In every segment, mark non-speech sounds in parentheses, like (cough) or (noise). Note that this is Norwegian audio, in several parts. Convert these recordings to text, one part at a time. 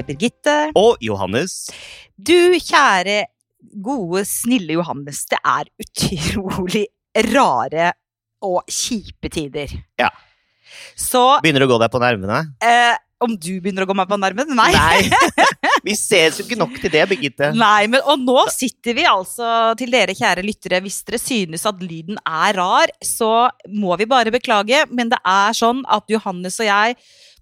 med Birgitte. Og Johannes. Du kjære, gode, snille Johannes. Det er utrolig rare og kjipe tider. Ja. Så Begynner du å gå deg på nervene? eh, om du begynner å gå meg på nerven? Nei. (laughs) Vi ses jo ikke nok til det, Birgitte. Nei, men og nå sitter vi altså til dere kjære lyttere. Hvis dere synes at lyden er rar, så må vi bare beklage. Men det er sånn at Johannes og jeg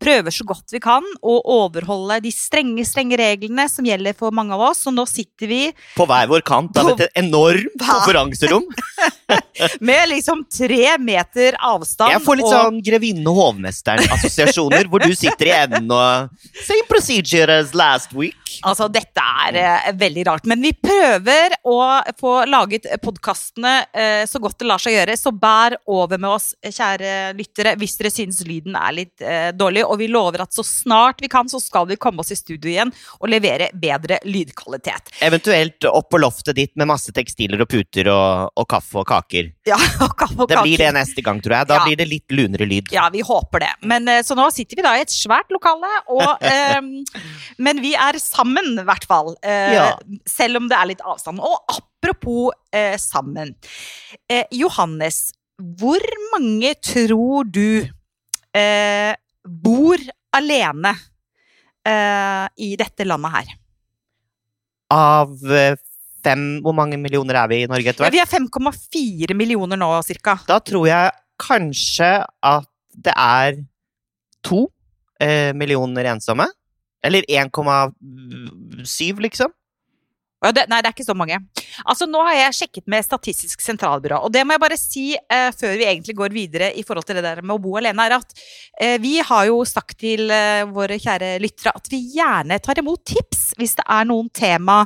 prøver så godt vi kan å overholde de strenge, strenge reglene som gjelder for mange av oss. Så nå sitter vi På hver vår kant av et enormt konferanserom. (laughs) med liksom tre meter avstand. Jeg får litt og- sånn Grevinne hovmesteren-assosiasjoner, hvor du sitter i enden og Same procedure as last week. Altså, dette er eh, veldig rart. Men vi prøver å få laget podkastene eh, så godt det lar seg gjøre. Så bær over med oss, kjære lyttere, hvis dere syns lyden er litt eh, dårlig. Og vi lover at så snart vi kan, så skal vi komme oss i studio igjen og levere bedre lydkvalitet. Eventuelt opp på loftet ditt med masse tekstiler og puter og, og kaffe og kaker. Ja, (laughs) og kaffe og Det blir det neste gang, tror jeg. Da Ja. blir det litt lunere lyd. Ja, vi håper det. Men, eh, så nå sitter vi da i et svært lokale, og, (laughs) eh, men vi er sammen, i hvert fall. Eh, Ja. Selv om det er litt avstand. Og apropos eh, sammen. Eh, Johannes, hvor mange tror du eh, bor alene uh, i dette landet her? Av eh, fem Hvor mange millioner er vi i Norge etter hvert? Ja, vi er 5,4 millioner nå, cirka. Da tror jeg kanskje at det er to eh, millioner ensomme. Eller 1,7, liksom. Nei, det er ikke så mange. Altså, Nå har jeg sjekket med Statistisk sentralbyrå, og det må jeg bare si eh, før vi egentlig går videre i forhold til det der med å bo alene, er at eh, vi har jo sagt til eh, våre kjære lyttere at vi gjerne tar imot tips hvis det er noen tema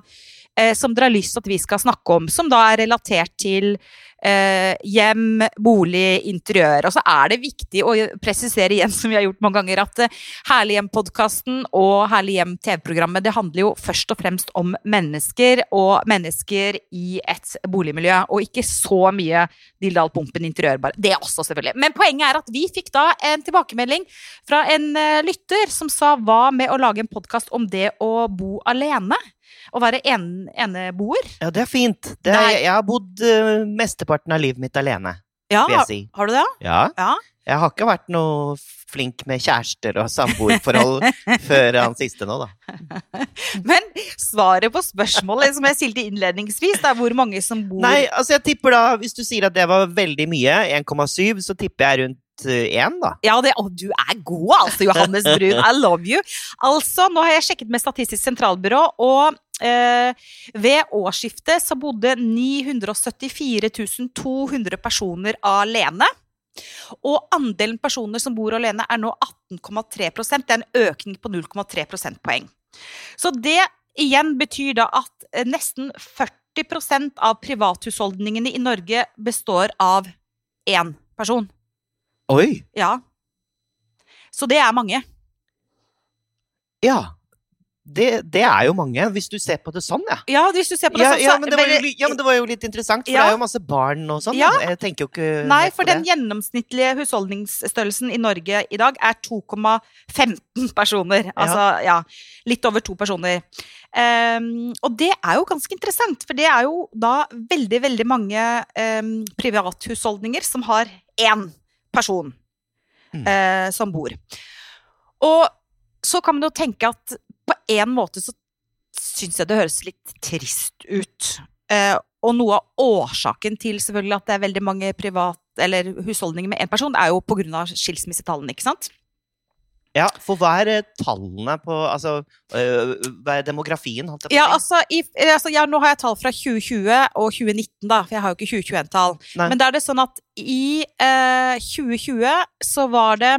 eh, som dere har lyst til at vi skal snakke om, som da er relatert til eh, hjem, bolig, interiør. Og så er det viktig å presisere igjen, (laughs) som vi har gjort mange ganger, at eh, Herlig hjem-podkasten og Herlig hjem TV-programmet det handler jo først og fremst om mennesker, og mennesker i et boligmiljø, og ikke så mye Dildal Pumpen interiør, bare. Det også, selvfølgelig. Men poenget er at vi fikk da en tilbakemelding fra en eh, lytter som sa hva med å lage en podkast om det å bo alene? Å være en, eneboer? Ja, det er fint. Det er, jeg, jeg har bodd uh, mesteparten av livet mitt alene, Ja, vil jeg si. har du det? Ja. Ja. Jeg har ikke vært noe flink med kjærester og samboerforhold (laughs) før han siste nå, da. (laughs) Men svaret på spørsmålet som jeg stilte innledningsvis, det er hvor mange som bor Nei, altså jeg tipper da, hvis du sier at det var veldig mye, 1,7, så tipper jeg rundt 1, da. Ja, det, å, du er god, altså, Johannes Brun. I love you. Altså, nå har jeg sjekket med Statistisk sentralbyrå, og eh, ved årsskiftet så bodde 974 200 personer alene. Og andelen personer som bor alene, er nå 18,3% Det er en økning på 0,3 prosentpoeng. Så det igjen betyr da at eh, nesten 40% av privathusholdningene i Norge består av én person. Oi! Ja. Så det er mange. Ja. Det, det er jo mange, hvis du ser på det sånn, ja. Ja, hvis du ser på det Ja, sånn, ja, men det var jo, ja, men det var jo litt interessant, for det er jo masse barn og sånn. Ja. Jeg tenker jo ikke Nei, for den gjennomsnittlige husholdningsstørrelsen i Norge i dag er 2,15 personer. Altså, ja, litt over to personer. Um, og det er jo ganske interessant, for det er jo da veldig, veldig mange um, privathusholdninger som har én person Mm. uh, som bor. Og så kan man jo tenke at på en måte så syns jeg det høres litt trist ut. Eh, og noe av årsaken til selvfølgelig at det er veldig mange privat, eller husholdninger med én person, er jo pga. skilsmissetallene, ikke sant? Ja, for hva er eh, tallene på Altså, øh, hva er demografien, Ja, altså, i, eh, altså ja, Nå har jeg tall fra 2020 og 2019, da, for jeg har jo ikke 2021-tall. Men da er det sånn at i eh, 2020 så var det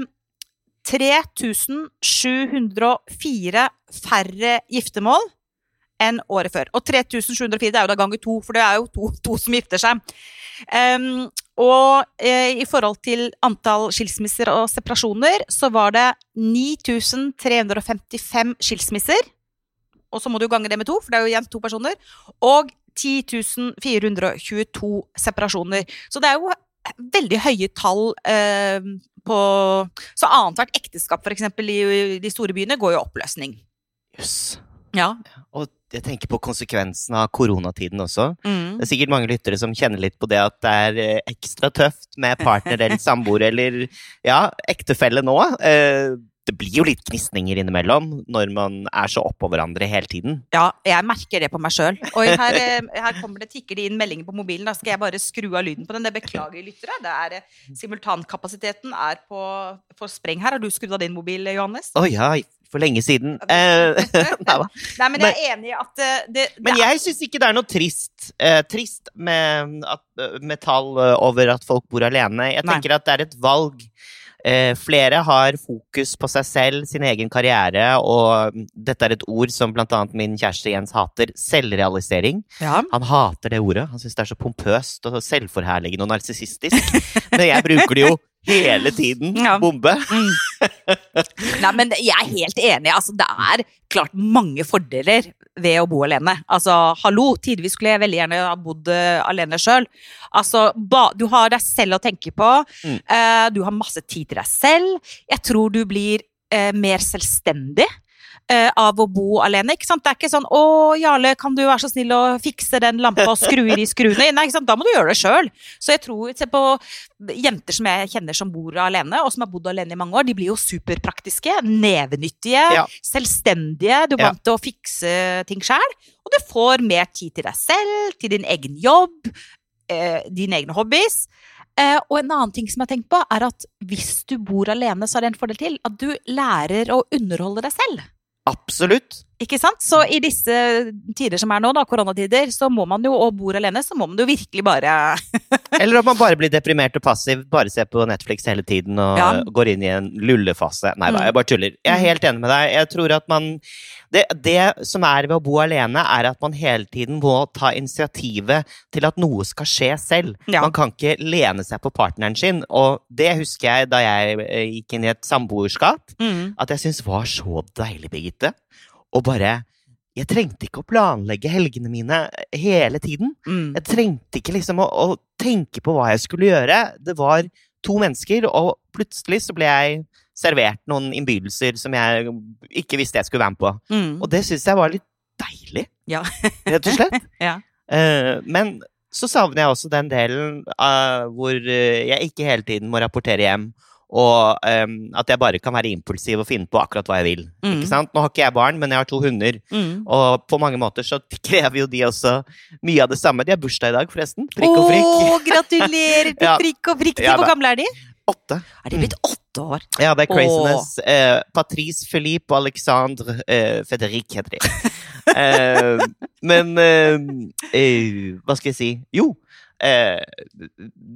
3704 færre giftermål enn året før. Og 3704 det er jo da ganger to, for det er jo to, to som gifter seg. Um, og eh, i forhold til antall skilsmisser og separasjoner, så var det 9355 skilsmisser. Og så må du gange det med to, for det er jo igjen to personer. Og 10.422 separasjoner. Så det er jo veldig høye tall eh, på Så annethvert ekteskap, eksempel, i de store byene, går jo i oppløsning. Jøss. Ja. Og jeg tenker på konsekvensen av koronatiden også. Mm. Det er sikkert mange lyttere som kjenner litt på det at det er eh, ekstra tøft med partner eller samboer eller ja, ektefelle nå. Eh, Det blir jo litt gnisninger innimellom når man er så oppå hverandre hele tiden. Ja, jeg merker det på meg sjøl. Og her, eh, her kommer det, tikker det inn meldinger på mobilen. Da skal jeg bare skru av lyden på den. Det beklager lyttere. Det er, eh, simultankapasiteten er på, for spreng her. Har du skrudd av din mobil, Johannes? Å ja, for lenge siden. Eh, (laughs) nei. Nei, men jeg er enig i at det, det Men jeg syns ikke det er noe trist, eh, trist med, at, med tall over at folk bor alene. Jeg Nei. tenker at det er et valg. Eh, flere har fokus på seg selv, sin egen karriere, og dette er et ord som annet min kjæreste Jens hater. Selvrealisering. ja. Han hater det ordet. Han syns det er så pompøst og selvforherligende og narsissistisk. Men jeg bruker det jo hele tiden. Ja. Bombe. Mm. (laughs) Nei, men jeg er helt enig. Altså, det er klart mange fordeler ved å bo alene. Altså, hallo, tidvis skulle jeg veldig gjerne ha bodd eh, alene sjøl. Altså, du har deg selv å tenke på. Mm. Eh, du har masse tid til deg selv. Jeg tror du blir eh, mer selvstendig. Eh, Av å bo alene. ikke sant? Det er ikke sånn 'Å, Jarle, kan du være så snill å fikse den lampa og skru i de skruene?' Nei, ikke sant? Da må du gjøre det sjøl. Så jeg tror Se på jenter som jeg kjenner som bor alene, og som har bodd alene i mange år, de blir jo superpraktiske, nevenyttige, Ja. selvstendige. Du er vant til å fikse ting sjøl. Og du får mer tid til deg selv, til din egen jobb, eh, dine egne hobbies. Eh, og en annen ting som jeg har tenkt på, er at hvis du bor alene, så er det en fordel til. At du lærer å underholde deg selv. Absolutt. Ikke sant? Så i disse tider som er nå, da, koronatider, så må man jo, og bor alene, så må man jo virkelig bare (laughs) Eller at man bare blir deprimert og passiv, bare ser på Netflix hele tiden og Ja. går inn i en lullefase. Nei da, Mm. jeg bare tuller. Jeg er helt enig med deg. Jeg tror at man det, det som er ved å bo alene, er at man hele tiden må ta initiativet til at noe skal skje selv. Ja. Man kan ikke lene seg på partneren sin, og det husker jeg da jeg eh, gikk inn i et samboerskap, mm. at jeg syntes var så deilig, Birgitte. Og bare Jeg trengte ikke å planlegge helgene mine hele tiden. Mm. Jeg trengte ikke liksom å, å tenke på hva jeg skulle gjøre. Det var to mennesker, og plutselig så ble jeg servert noen innbydelser som jeg ikke visste jeg skulle være med på. Mm. Og det syns jeg var litt deilig, Ja. rett og slett. (laughs) Ja. uh, men så savner jeg også den delen uh, hvor eh, jeg ikke hele tiden må rapportere hjem. Og um, at jeg bare kan være impulsiv og finne på akkurat hva jeg vil. Mm. Ikke sant? Nå har ikke jeg barn, men jeg har to hunder. Mm. Og på mange måter så (laughs) krever jo de også mye av det samme. De har bursdag i dag, forresten. Prikk og prikk. Å, (laughs) gratulerer til Ja. prikk og prikk! Ja Hvor gamle er de? Åtte. Er de blitt åtte år? Ja, det er craziness. Eh, Patrice, Philippe og Alexandre eh, Federic heter de. (laughs) Eh, men eh, eh, Hva skal jeg si? Jo. Eh,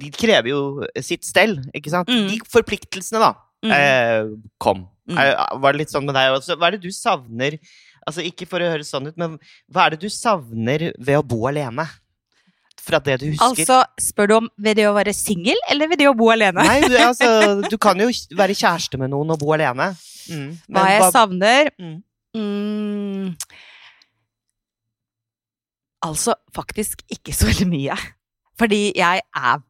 de krever jo sitt stell, ikke sant? Mm. De forpliktelsene, da, Mm. eh, kom. Mm. Eh, var det litt sånn med deg også? Hva er det du savner? Altså, ikke for å høres sånn ut, men hva er det du savner ved å bo alene? Fra det du husker? Altså, spør du om ved det å være singel, eller ved det å bo alene? Nei, du, altså, (laughs) du kan jo være kjæreste med noen og bo alene. Mm. Hva men jeg savner Mm. mm, Altså, faktisk ikke så veldig mye. Fordi jeg er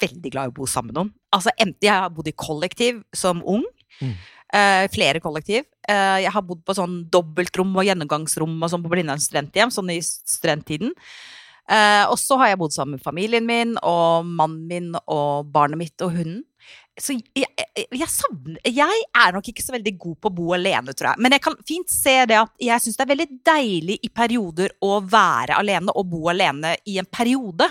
veldig glad i å bo sammen med noen. Altså, enten jeg har bodd i kollektiv som ung, Mm. eh, flere kollektiv. Eh, jeg har bodd på sånn dobbeltrom og gjennomgangsrom og sånn på Blindern studenthjem, sånn i studenttiden. Eh, og så har jeg bodd sammen med familien min og mannen min og barnet mitt og hunden. Så jeg, jeg, jeg savner Jeg er nok ikke så veldig god på å bo alene, tror jeg. Men jeg kan fint se det at jeg syns det er veldig deilig i perioder å være alene og bo alene i en periode.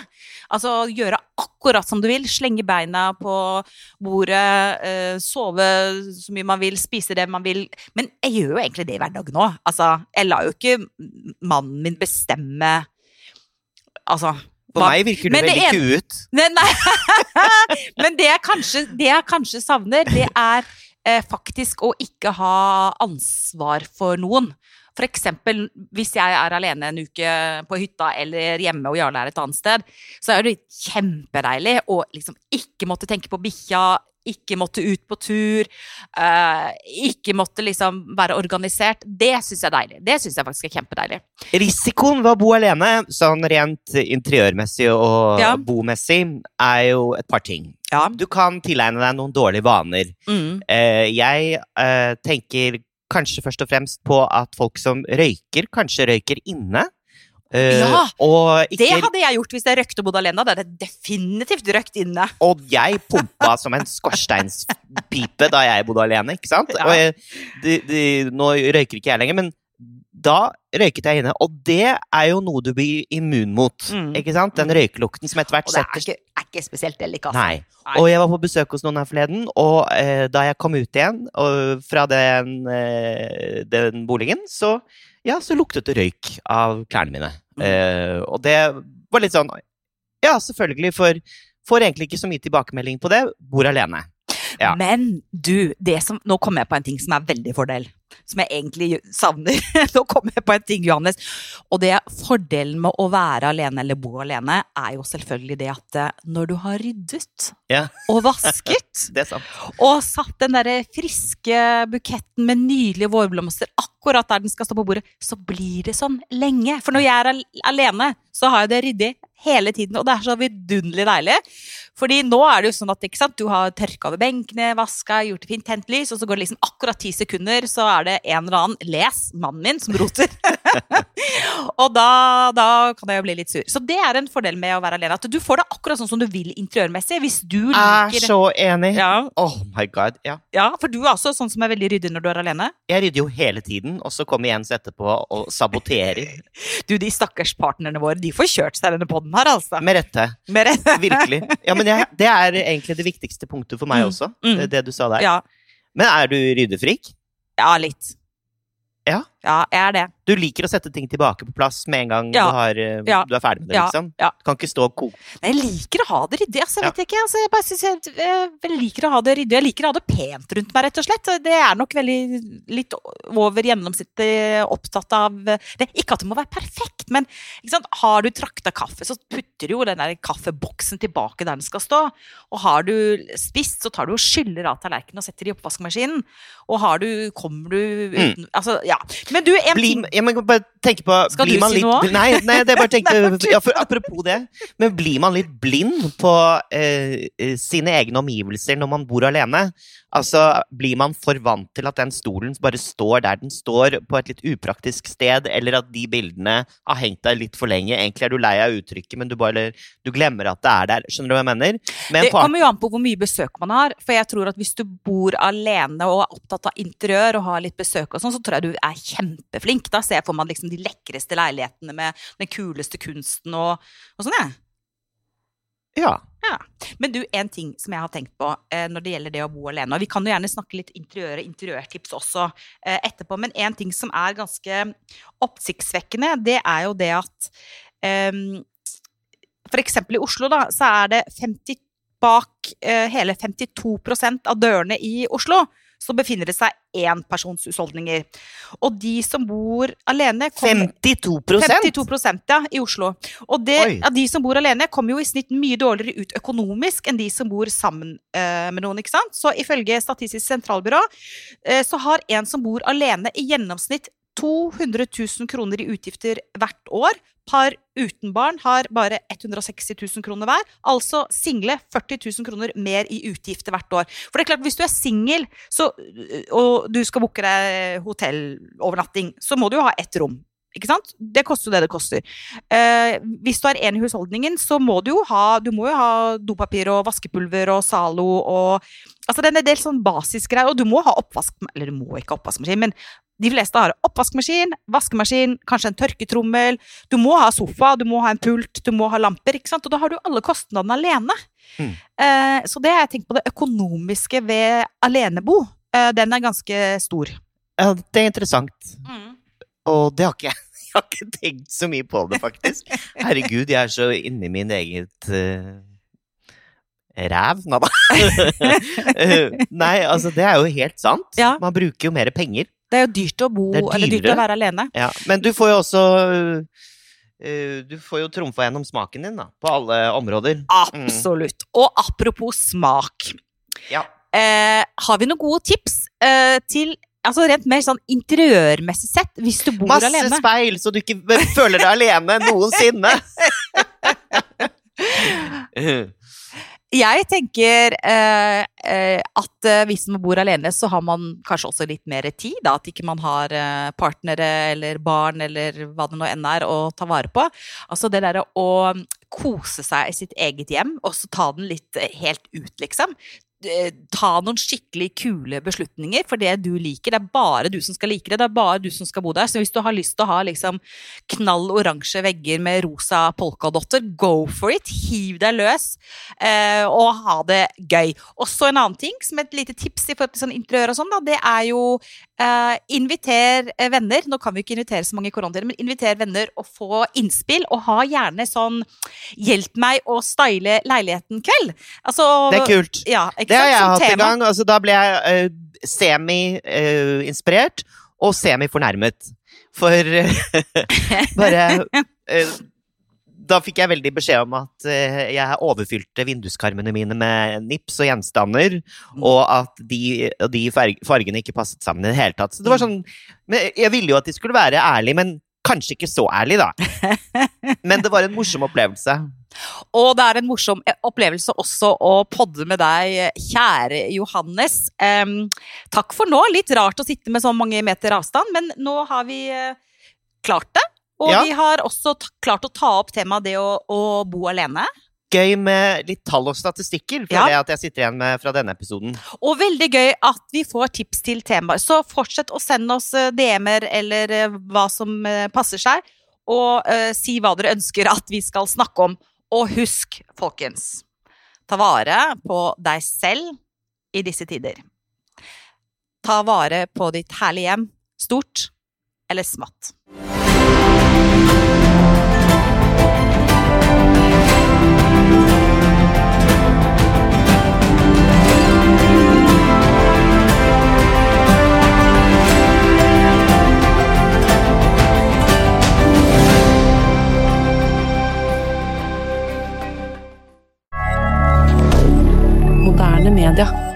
Altså gjøre akkurat som du vil. Slenge beina på bordet, eh, sove så mye man vil, spise det man vil. Men jeg gjør jo egentlig det i hverdagen òg. Altså, jeg lar jo ikke mannen min bestemme Altså Hva- meg virker du veldig en- kuet. (laughs) Nei, nei. (laughs) Men det jeg kanskje, det jeg kanskje savner, det er eh, faktisk å ikke ha ansvar for noen. Eksempel hvis jeg er alene en uke på hytta eller hjemme og Jarle er et annet sted, så er det kjempedeilig å liksom ikke måtte tenke på bikkja, ikke måtte ut på tur, eh, ikke måtte liksom være organisert. Det syns jeg er deilig. Det syns jeg faktisk er kjempedeilig. Risikoen ved å bo alene, sånn rent interiørmessig og Ja. bomessig, er jo et par ting. Ja. Du kan tilegne deg noen dårlige vaner. Mm. Eh, jeg eh, tenker kanskje først og fremst på at folk som røyker, kanskje røyker inne. Uh, Ja, og, Det hadde jeg gjort hvis jeg røykte og bodde alene. Da hadde jeg definitivt røykt inne. og jeg pumpa som en skorsteinspipe da jeg bodde alene, ikke sant? Ja. Jeg, de, de, nå røyker ikke jeg lenger, men da røyket jeg inne. Og det er jo noe du blir immun mot, Mm. ikke sant? Den røykelukten som etter hvert er setter ikke, ikke spesielt delikat. Nei. Nei. Og jeg var på besøk hos noen her forleden, og eh, da jeg kom ut igjen og, fra den, eh, den boligen, så, ja, så luktet det røyk av klærne mine. Mm. Eh, og det var litt sånn Ja, selvfølgelig, for får egentlig ikke så mye tilbakemelding på det. Bor alene. Ja. Men du, det som, nå kommer jeg på en ting som er veldig fordel. Som jeg egentlig savner. (laughs) nå kommer jeg på en ting, Johannes. Og det fordelen med å være alene eller bo alene, er jo selvfølgelig det at eh, når du har ryddet Ja. (laughs) og vasket og satt den der friske buketten med nydelige vårblomster akkurat der den skal stå på bordet, så blir det sånn lenge. For når jeg er alene, så har jeg det ryddig hele tiden, og det er så vidunderlig deilig. Fordi nå er det jo sånn at sant, du har tørka over benkene, vaska, gjort det fint, tent lys, og så går det liksom akkurat ti sekunder, så er det en eller annen, les, mannen min, som roter. (laughs) og da, da kan jeg jo bli litt sur. Så det er en fordel med å være alene, at du får det akkurat sånn som du vil interiørmessig. Hvis du Er så enig. ja, Oh my god. Ja. ja, for du er også sånn som er veldig ryddig når du er alene. Jeg rydder jo hele tiden, og så kommer Jens etterpå og saboterer. (laughs) Du, de stakkars partnerne våre, de får kjørt seg denne podden her, altså. Med rette. Med rette. (laughs) Virkelig. Ja, men jeg, det er egentlig det viktigste punktet for meg Mm. også, Mm. det du sa der. Ja, Men er du ryddefrik? ja, litt. Ja. Ja, jeg er det. Du liker å sette ting tilbake på plass med en gang Ja. du, har, eh, Ja. du er ferdig med det, liksom? ja. Kan ikke stå og koke Men jeg liker å ha det ryddig. Altså, vet jeg ikke. Altså, jeg bare synes jeg, jeg liker å ha det ryddig. Jeg liker å ha det pent rundt meg, rett og slett. Det er nok veldig litt over gjennomsnittet opptatt av det. Ikke at det må være perfekt, men har du trakta kaffe, så putter du jo den der kaffeboksen tilbake der den skal stå. Og har du spist, så tar du og skyller av tallerkenen og setter i oppvaskmaskinen. Og har du, kommer du uten Altså, ja. Men du, en Bli, ting jeg må bare tenke på Skal blir du man si litt, noe? Nei, nei, det bare tenkte, (laughs) ja, for, Apropos det. Men blir man litt blind på eh, eh, sine egne omgivelser når man bor alene? Altså, Blir man for vant til at den stolen bare står der den står, på et litt upraktisk sted, eller at de bildene har hengt der litt for lenge? Egentlig er du lei av uttrykket, men du bare du glemmer at det er der. Skjønner du hva jeg mener? Men Det kommer jo an på hvor mye besøk man har. For jeg tror at hvis du bor alene og er opptatt av interiør og har litt besøk og sånn, så tror jeg du er kjempeflink. Da ser jeg for meg liksom de lekreste leilighetene med den kuleste kunsten og, og sånn, jeg. ja. Men du, en ting som jeg har tenkt på eh, når det gjelder det å bo alene, og vi kan jo gjerne snakke litt interiør og interiørtips også eh, etterpå, men en ting som er ganske oppsiktsvekkende, det er jo det at eh, for eksempel i Oslo, da, så er det 50 bak eh, hele 52% av dørene i Oslo, så befinner det seg énpersonshusholdninger. Og de som bor alene kommer- 52% 52 ja, i Oslo. Og det, ja, de som bor alene, kommer jo i snitt mye dårligere ut økonomisk enn de som bor sammen eh, med noen. ikke sant? Så ifølge Statistisk sentralbyrå eh, så har en som bor alene i gjennomsnitt 200 000 kroner i utgifter hvert år. Par uten barn har bare 160 000 kroner hver. Altså single 40 000 kroner mer i utgifter hvert år. For det er klart, hvis du er singel og du skal booke deg hotellovernatting, så må du jo ha ett rom. Ikke sant? Det koster jo det det koster. Eh, hvis du er en i husholdningen, så må du jo ha, du jo ha dopapir og vaskepulver og Zalo og Altså det er en del sånn basisgreier. Og du må ha oppvask... Eller du må ikke ha oppvaskmaskin, men de fleste har oppvaskmaskin, vaskemaskin, kanskje en tørketrommel. Du må ha sofa, du må ha en pult, du må ha lamper. ikke sant? Og da har du alle kostnadene alene. Mm. Eh, så det har jeg tenkt på det økonomiske ved alenebo. Eh, den er ganske stor. Ja, det er interessant. Og det har ikke jeg. (laughs) Jeg har ikke tenkt så mye på det, faktisk. (laughs) Herregud, jeg er så inni min eget uh, ræv. Nei da. (laughs) Eh, Nei, altså, det er jo helt sant. Ja. Man bruker jo mer penger. Det er jo dyrt å bo, Det er eller dyrt å være alene. Ja. Men du får jo også eh, Du får jo trumfa gjennom smaken din, da. På alle områder. Absolutt. Og apropos smak. Ja. Eh, har vi noen gode tips eh, til Altså rent mer sånn interiørmessig sett, hvis du bor Masse alene? speil, så du ikke føler deg alene (laughs) noensinne. (laughs) (laughs) Jeg tenker eh, eh, at eh, hvis man bor alene, så har man kanskje også litt mer tid. Da, at ikke man har eh, partnere eller barn eller hva det nå enn er å ta vare på. Altså det derre å kose seg i sitt eget hjem, og så ta den litt eh, helt ut, liksom. Eh, Ta noen skikkelig kule beslutninger for det du liker. Det er bare du som skal like det. Det er bare du som skal bo der. Så hvis du har lyst til å ha liksom knall oransje vegger med rosa polkadotter, go for it! Hiv deg løs eh, og ha det gøy. Også en annen ting, som et lite tips i forhold til sånn interiør og sånn, da, det er jo eh, inviter eh, venner. Nå kan vi ikke invitere så mange i koronatider, men inviter venner og få innspill. Og ha gjerne sånn 'hjelp meg å style leiligheten'-kveld. Altså, Det er kult. Ja, Det har jeg Som hatt en gang. Altså, da ble jeg uh, semi-inspirert og semi-fornærmet. For (laughs) bare Da fikk jeg veldig beskjed om at eh, jeg overfylte vinduskarmene mine med nips og gjenstander, Mm. og at de, de fargene ikke passet sammen i det hele tatt. Så det var sånn men Jeg ville jo at de skulle være ærlige, men kanskje ikke så ærlige, da. (laughs) Men det var en morsom opplevelse. Og det er en morsom opplevelse også å podde med deg, kjære Johannes. Um, takk for nå. Litt rart å sitte med så mange meter avstand, men nå har vi eh, klart det. Og Ja. vi har også klart å ta opp temaet det å, å bo alene. Gøy med litt tall og statistikker, føler Ja. jeg at jeg sitter igjen med fra denne episoden. Og veldig gøy at vi får tips til temaer. Så fortsett å sende oss eh, DM-er eller eh, hva som eh, passer seg, og uh, si hva dere ønsker at vi skal snakke om. Og husk, folkens, ta vare på deg selv i disse tider. Ta vare på ditt herlige hjem, stort eller smått. Moderne media.